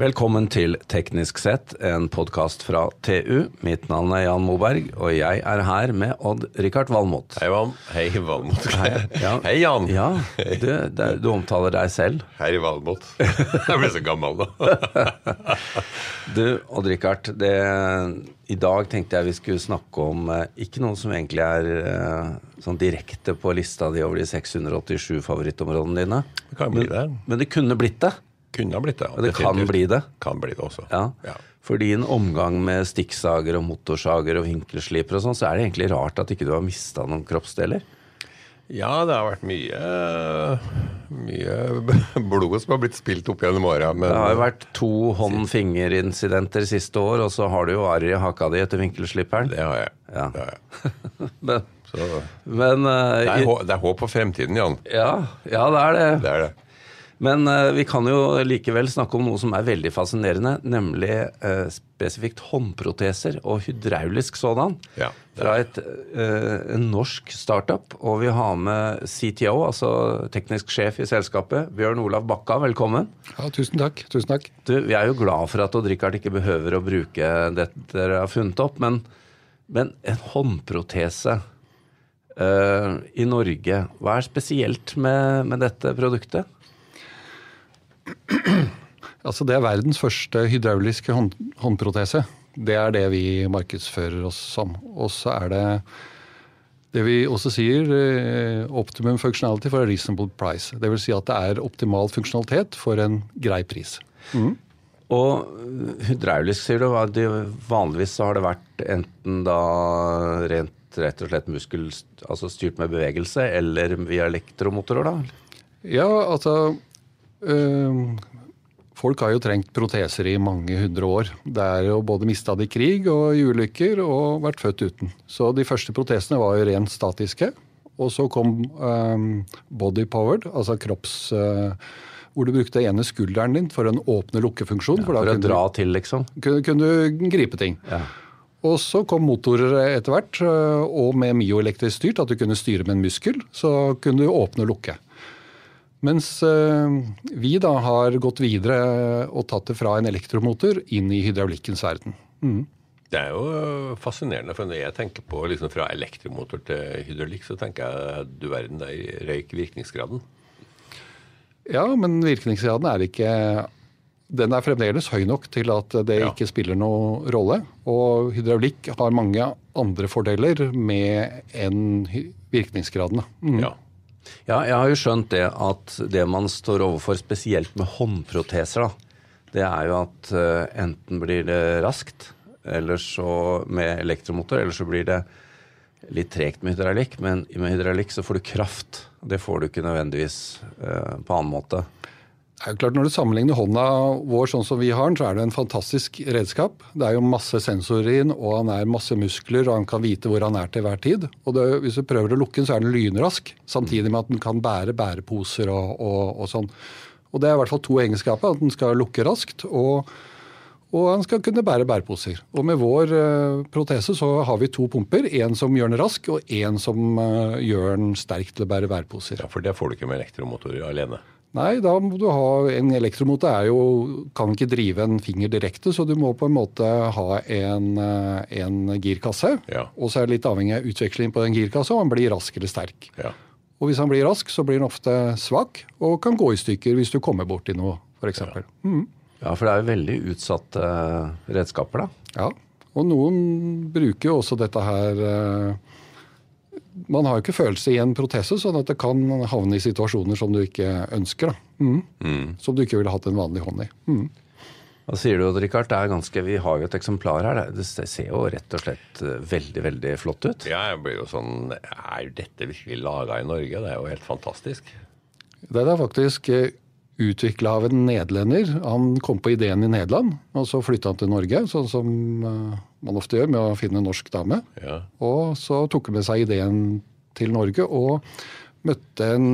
Velkommen til Teknisk sett, en podkast fra TU. Mitt navn er Jan Moberg, og jeg er her med Odd-Rikard Valmot. Hei, Van. Hei, Valmot. Hei, ja. Hei, Jan. Ja, du, du omtaler deg selv. Hei, Valmot. Jeg ble så gammel nå. Du, Odd-Rikard, i dag tenkte jeg vi skulle snakke om eh, ikke noe som egentlig er eh, sånn direkte på lista di over de 687 favorittområdene dine. Det kan bli det. Men det kunne blitt det. Kunne ha blitt det. Og det kan bli det. Kan bli det også. Ja. Ja. For din omgang med stikksager og motorsager og vinkelsliper og sånn, så er det egentlig rart at ikke du har mista noen kroppsdeler. Ja, det har vært mye Mye blod som har blitt spilt opp gjennom åra. Det har jo vært to hånd-finger-incidenter siste år, og så har du jo arr i haka di etter vinkelslipperen. det har jeg. Ja. Det har jeg. Men, Så men uh, det er, i- det er håp for fremtiden, Jan. ja, ja, det er det. Det er det. Men uh, vi kan jo likevel snakke om noe som er veldig fascinerende, nemlig uh, spesifikt håndproteser, og hydraulisk sådan. Ja, Fra et, uh, en norsk startup. Og vi har med CTO, altså teknisk sjef i selskapet, Bjørn Olav Bakka. Velkommen. Ja, tusen takk. Tusen takk. Du, vi er jo glad for at Odd-Rikard ikke behøver å bruke det dere har funnet opp, men, men en håndprotese eh, i Norge, hva er spesielt med, med dette produktet? Altså, det er verdens første hydrauliske hånd, håndprotese. Det er det vi markedsfører oss som. Og så er det det vi også sier, eh, optimum functionality for a reasonable price. Det vil si at det er optimal funksjonalitet for en grei pris. Og hydraulisk, sier du. Vanligvis så har det vært enten da rent rett og slett muskel, altså styrt med bevegelse, eller via elektromotorer, da? Ja, altså Folk har jo trengt proteser i mange hundre år. Det er jo både mista det i krig og i ulykker og vært født uten. Så de første protesene var jo rent statiske. Og så kom um, body powered, altså kropps... Uh, hvor du brukte ene skulderen din for en åpne-lukkefunksjon. For å dra du, til, liksom? kunne, kunne du gripe ting. Ja. Og så kom motorer etter hvert, og med myoelektrisk styrt, at du kunne styre med en muskel. Så kunne du åpne og lukke. Mens øh, vi da har gått videre og tatt det fra en elektromotor inn i hydraulikkens verden. Mm. Det er jo fascinerende, for når jeg tenker på liksom fra elektromotor til hydraulikk, så tenker jeg du verden, der røyk virkningsgraden. Ja, men virkningsgraden er ikke Den er fremdeles høy nok til at det Ja. ikke spiller noen rolle. Og hydraulikk har mange andre fordeler med enn virkningsgraden. Mm. Ja. Ja, jeg har jo skjønt det at det man står overfor, spesielt med håndproteser, da, det er jo at eh, enten blir det raskt, eller så med elektromotor, eller så blir det litt tregt med hydraulikk. Men med hydraulikk så får du kraft. Det får du ikke nødvendigvis eh, på annen måte. Det er jo klart Når du sammenligner hånda vår sånn som vi har den, så er det en fantastisk redskap. Det er jo masse sensorer inn, og han er masse muskler, og han kan vite hvor han er til hver tid. Og det, Hvis du prøver å lukke den, så er den lynrask, samtidig med at den kan bære bæreposer og, og, og sånn. Og Det er i hvert fall to egenskaper. At den skal lukke raskt, og, og han skal kunne bære bæreposer. Og Med vår uh, protese så har vi to pumper. En som gjør den rask, og en som uh, gjør den sterk til å bære bæreposer. ja, for det får du ikke med elektromotorer alene. Nei, da må du ha en elektromotor er jo, kan ikke drive en finger direkte, så du må på en måte ha en, eh, en girkasse. Ja. Og så er det litt avhengig av utveksling på den girkassa, om han blir rask eller sterk. Ja. Og hvis han blir rask, så blir han ofte svak og kan gå i stykker hvis du kommer borti noe, f.eks. Ja. Mm. Ja, for det er jo veldig utsatte eh, redskaper, da. ja. Og noen bruker jo også dette her eh, Man har jo ikke følelse i en protese, sånn at det kan havne i situasjoner som du ikke ønsker. Da. Mm. Som du ikke ville hatt en vanlig hånd i. Mm. Hva sier du, Richard? Er ganske, vi har jo et eksemplar her. Det det ser jo rett og slett eh, veldig, veldig flott ut. ja, jeg blir jo sånn Er dette virkelig laga i Norge? Det er jo helt fantastisk. Det er faktisk utvikla av en nederlender. Han kom på ideen i Nederland, og så flytta han til Norge, sånn som eh, man ofte gjør med å finne en norsk dame. Ja. Og så tok han med seg ideen til Norge og møtte en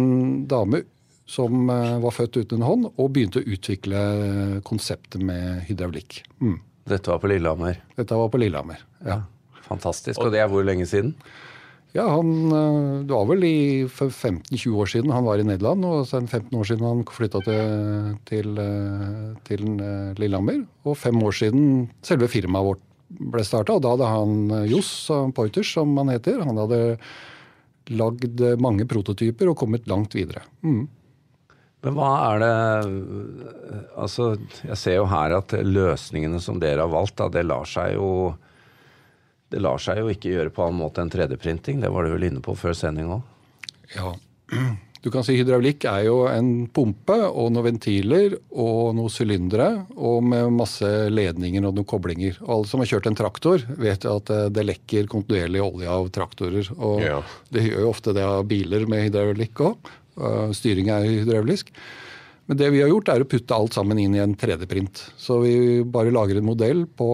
dame som eh, var født uten en hånd, og begynte å utvikle konseptet med hydraulikk. Mm. Dette var på Lillehammer. Dette var på Lillehammer. Ja. Fantastisk. Og det er hvor lenge siden? Ja, han, eh, Det var vel i 15-20 år siden han var i Nederland, og sen 15 år siden han flytta til, til, eh, til eh, Lillehammer. Og fem år siden selve firmaet vårt ble starta, og da hadde han Johs Poiters, som han heter. Han hadde lagd mange prototyper og kommet langt videre. Mm. Men hva er det Altså, jeg ser jo her at løsningene som dere har valgt, da, det lar seg jo det lar seg jo ikke gjøre på annen måte enn 3D-printing. Det var du vel inne på før sending òg? Ja. Du kan si Hydraulikk er jo en pumpe og noen ventiler og noen sylindere og med masse ledninger og noen koblinger. Og alle som har kjørt en traktor, vet at eh, det lekker kontinuerlig olje av traktorer. Og ja. det gjør jo ofte det av biler med hydraulikk òg. Styring er hydraulisk. Men det vi har gjort, er å putte alt sammen inn i en 3D-print. Så vi bare lager en modell på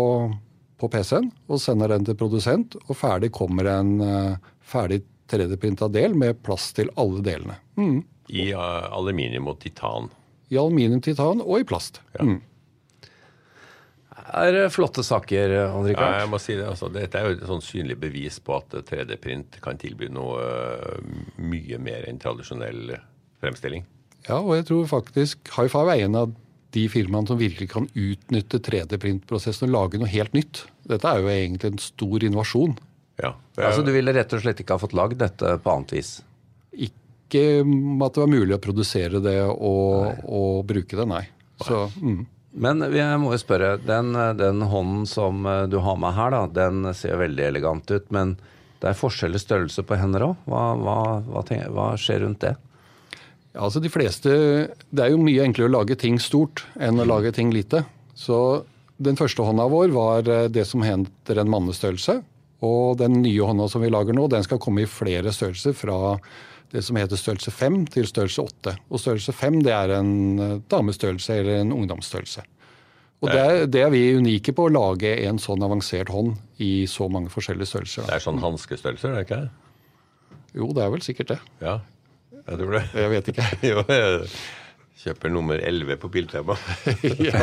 på PC-en og sender den til produsent, og ferdig kommer en uh, ferdig 3D-printa del med plass til alle delene. Mm. I uh, aluminium og titan? I aluminium, titan og i plast. Ja. Mm. er flotte saker, Andrik. Ja, jeg må si det. Altså, dette er jo et sånn synlig bevis på at 3D-print kan tilby noe uh, mye mer enn tradisjonell fremstilling. Ja, og jeg tror faktisk High Five er en av de firmaene som virkelig kan utnytte 3D-printprosessen og lage noe helt nytt. Dette er jo egentlig en stor innovasjon. Ja, er... Altså Du ville rett og slett ikke ha fått lagd dette på annet vis? Ikke at det var mulig å produsere det og, og bruke det, nei. Så, mm. Men jeg må jo spørre, den, den, hånden som eh, du har med her, da, den ser veldig elegant ut. Men det er forskjellig størrelse på hender òg. Hva, hva, hva, hva skjer rundt det? Ja, altså de fleste, Det er jo mye enklere å lage ting stort enn å lage ting lite. Så den første hånda vår var eh, det som heter en mannestørrelse. Og den nye hånda som vi lager nå, den skal komme i flere størrelser. Fra det som heter størrelse 5 til størrelse 8. Og størrelse 5 det er en eh, damestørrelse eller en ungdomsstørrelse. Og det er, det er, vi unike på, å lage en sånn avansert hånd i så mange forskjellige størrelser. Det er sånn hanskestørrelser, er det ikke? Jo, det er vel sikkert det. Ja, jeg tror det. Jeg vet ikke. jo, jeg kjøper nummer 11 på Biltema. ja.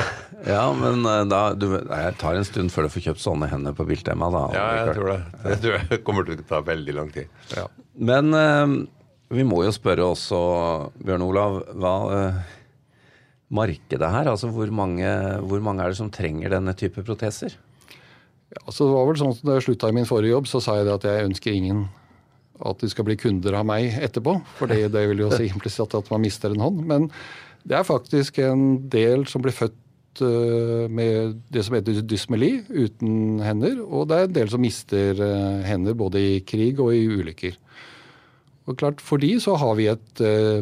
ja. men eh, da du, Jeg tar en stund før du får kjøpt sånne hender på Biltema. da. Ja, jeg tror det. Det tror jeg kommer til å ta veldig lang tid. Ja. Men uh, vi må jo spørre også, Bjørn Olav, hva uh, markedet her? Altså hvor mange, hvor mange er det som trenger denne type proteser? Ja, altså, det var vel sånn at Da jeg slutta i min forrige jobb, så sa jeg det at jeg ønsker ingen at de skal bli kunder av meg etterpå. For det, det vil jo si implisitt at man mister en hånd. Men det er faktisk en del som blir født eh, med det som heter dysmeli, uten hender. Og det er en del som mister eh, hender både i krig og i ulykker. Og klart, For de så har vi et uh,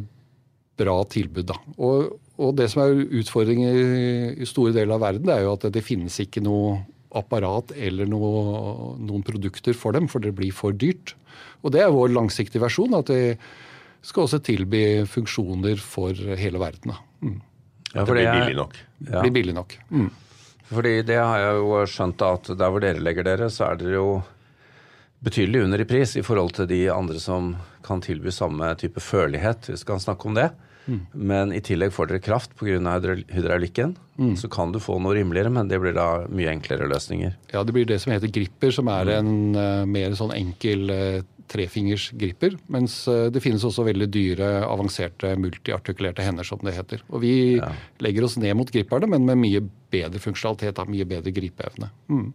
bra tilbud. da. Og, og, det som er utfordringen i store deler av verden, det er jo at det finnes ikke noe apparat eller noe, noen produkter for dem, for det blir for dyrt. Og det er vår langsiktige versjon, at vi skal også tilby funksjoner for hele verden. Mm. Ja, for det blir billig nok. Ja. Blir billig nok. Mm. Fordi det har jeg jo skjønt at der hvor dere legger dere, så er dere jo betydelig under i pris i forhold til de andre som kan tilby samme type førlighet, hvis vi kan snakke om det. Mm. Men i tillegg får dere kraft pga. hydraulikken. Mm. Så kan du få noe rimeligere, men det blir da mye enklere løsninger. Ja, det blir det som heter gripper, som er en uh, mer sånn enkel uh, trefingers gripper. Mens uh, det finnes også veldig dyre, avanserte, multiartikulerte hender, som det heter. Og vi ja. legger oss ned mot griperne, men med mye bedre funksjonalitet, mye bedre gripeevne. Mm.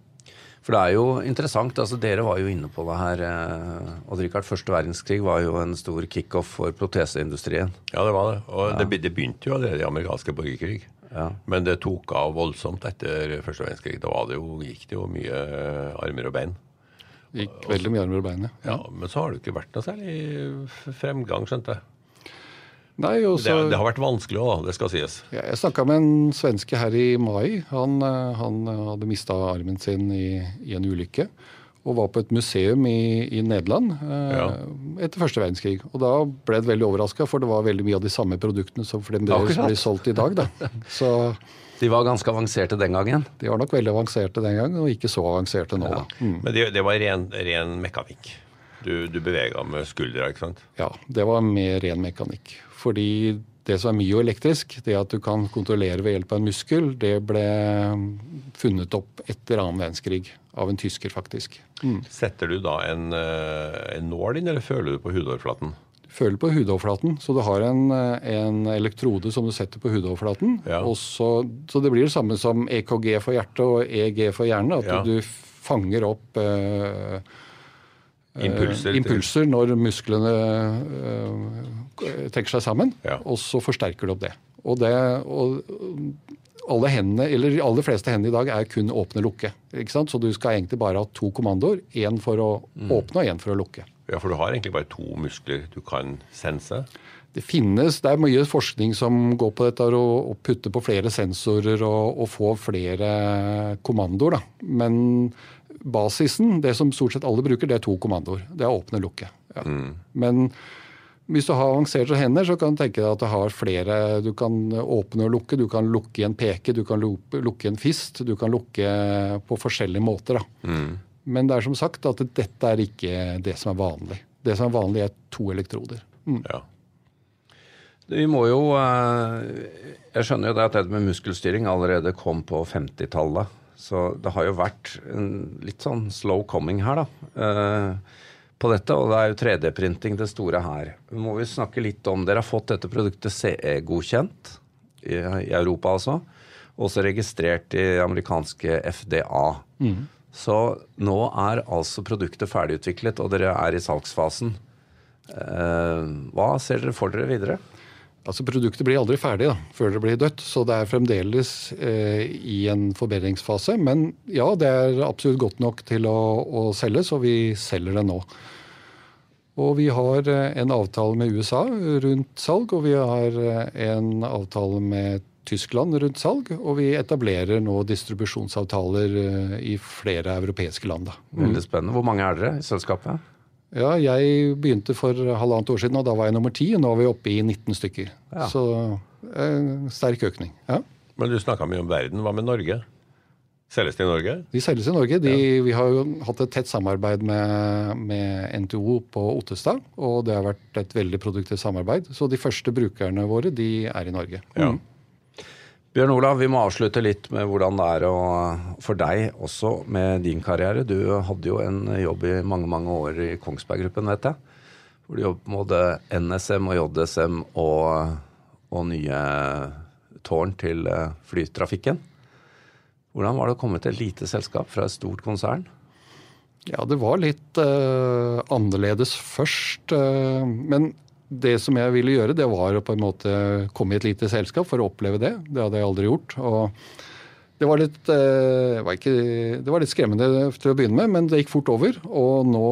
For det er jo interessant. altså Dere var jo inne på det her. og Odd Rikard, første verdenskrig var jo en stor kickoff for proteseindustrien. Ja, det var det. Og ja. det, det, begynte jo allerede i amerikanske borgerkrig. Ja. Men det tok av voldsomt etter første verdenskrig. Da det jo, gikk det jo mye eh, armer og bein. Det gikk veldig mye armer og bein, ja. ja. Men så har det jo ikke vært noe særlig fremgang, skjønte jeg. Nei, også, det, det, har vært vanskelig òg, det skal sies. Ja, jeg snakka med en svenske her i mai. Han, eh, han hadde mista armen sin i, i, en ulykke. Og var på et museum i, i Nederland eh, ja. etter første verdenskrig. Og da ble jeg veldig overraska, for det var veldig mye av de samme produktene som fremdeles blir solgt i dag. Da. Så, de var ganske avanserte den gangen? De var nok veldig avanserte den gangen, og ikke så avanserte nå. Ja. Mm. Men det, det var ren, ren mekanikk? Du, du bevega med skuldra, ikke sant? Ja, det var mer ren mekanikk. Fordi Det som er myoelektrisk, det at du kan kontrollere ved hjelp av en muskel, det ble funnet opp etter annen verdenskrig. Av en tysker, faktisk. Mm. Setter du da en, eh, en nål inn, eller føler du på hudoverflaten? Du føler på hudoverflaten. Så du har en, en elektrode som du setter på hudoverflaten. Ja. Så, så, det blir det samme som EKG for hjertet og EG for hjernen. At ja. du fanger opp eh, impulser, impulser når musklene eh, trekker seg sammen. Ja. Og så forsterker du opp det. Og, det, og alle hendene, eller de aller fleste hendene i dag er kun åpne-lukke. Så du skal egentlig bare ha to kommandoer. Én for å mm. åpne og én for å lukke. Ja, For du har egentlig bare to muskler du kan sense? Det finnes, det er mye forskning som går på dette å putte på flere sensorer og, og få flere kommandoer. da. Men basisen, det som stort sett alle bruker, det er to kommandoer. Det er åpne og lukke. Ja. Mm. Men hvis du har avanserte hender, så kan du tenke deg at du har flere Du kan åpne og lukke. Du kan lukke i en peke, du kan lukke i en fist. Du kan lukke på forskjellige måter. Mm. Men det er som sagt at dette er ikke det som er vanlig. Det som er vanlig, er to elektroder. Mm. Ja. Vi må jo eh, Jeg skjønner jo det at det med muskelstyring allerede kom på 50-tallet. Så det har jo vært en litt sånn slow coming her, da. Eh, på dette, og det er jo 3D-printing det store her. Må vi snakke litt om, Dere har fått dette produktet CE-godkjent i, i, Europa, altså. Også registrert i amerikanske FDA. Mm. Så nå er altså produktet ferdigutviklet, og dere er i salgsfasen. Eh, hva ser dere for dere videre? Altså Produktet blir aldri ferdig da, før det blir dødt, så det er fremdeles eh, i en forbedringsfase. Men ja, det er absolutt godt nok til å, å selges, og vi selger det nå. Og vi har eh, en avtale med USA rundt salg, og vi har eh, en avtale med Tyskland rundt salg. Og vi etablerer nå distribusjonsavtaler eh, i flere europeiske land. Da. Veldig spennende. Hvor mange er dere i selskapet? Ja, Jeg begynte for halvannet år siden, og da var jeg nummer ti. Nå er vi oppe i 19 stykker. Ja. Så eh, sterk økning. ja. Men du snakka mye om verden. Hva med Norge? Selges de i Norge? De selges i Norge. De, ja. Vi har jo hatt et tett samarbeid med, med, NTO på Ottestad. Og det har vært et veldig produktivt samarbeid. Så de første brukerne våre de er i Norge. Ja. Mm. Bjørn Olav, vi må avslutte litt med hvordan det er å, for deg også med din karriere. Du hadde jo en jobb i mange mange år i Kongsberg Gruppen, vet jeg. Hvor du jobbet både NSM og JSM og, og nye tårn til eh, flytrafikken. Hvordan var det å komme til et lite selskap fra et stort konsern? Ja, det var litt uh, annerledes først. Uh, men det som jeg ville gjøre, det var å på en måte komme i et lite selskap for å oppleve det. Det hadde jeg aldri gjort. og det var, litt, uh, var ikke, det var litt skremmende til å begynne med, men det gikk fort over. Og nå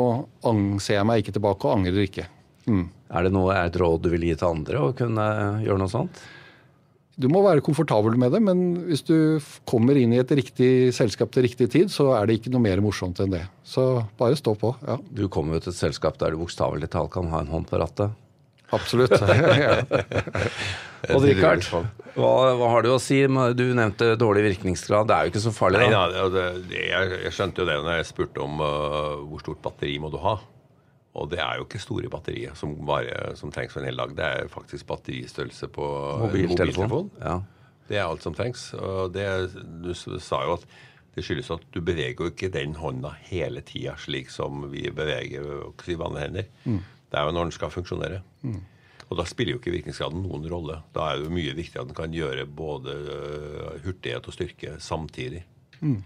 ser jeg meg ikke tilbake og angrer ikke. Mm. Er det noe, er et råd du vil gi til andre å kunne gjøre noe sånt? Du må være komfortabel med det, men hvis du kommer inn i et riktig selskap til riktig tid, så er det ikke noe mer morsomt enn det. Så bare stå på. ja. Du kommer jo til et selskap der du bokstavelig talt kan ha en hånd på rattet. Absolutt. Og Richard, hva, hva, har du å si? Du nevnte dårlig virkningsgrad. Det er jo ikke så farlig, da. Nei, det, det, jeg, jeg, skjønte jo det når jeg spurte om uh, hvor stort batteri må du ha. Og det er jo ikke store batterier som, bare, som trengs for en hel dag. Det er faktisk batteristørrelse på mobiltelefon. mobiltelefon. Ja. Det er alt som trengs. Og det, du sa jo at det skyldes at du beveger jo ikke den hånda hele tida slik som vi beveger i vanlige hender. Mm. Det er jo når den skal funksjonere. Mm. Og da spiller jo ikke virkningsgraden noen rolle. Da er det jo mye viktigere at den kan gjøre både øh, hurtighet og styrke samtidig. Mm.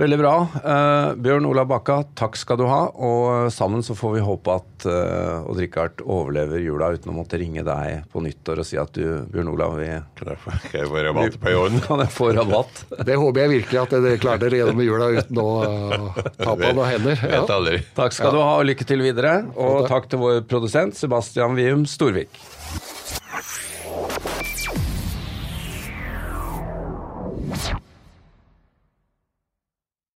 Veldig bra. Uh, Bjørn Olav Bakka, takk skal du ha. Og sammen så får vi håpe at uh, Odd Rikard overlever jula uten å måtte ringe deg på nyttår og si at du, Bjørn Olav vi, Kan jeg få, kan jeg få rabatt på jorden? Kan jeg få rabatt? Det håper jeg virkelig at dere klarer dere gjennom jula uten å uh, ta på noen hender. Ja. Takk skal ja. du ha, og lykke til videre. Og takk til vår produsent Sebastian Wium Storvik.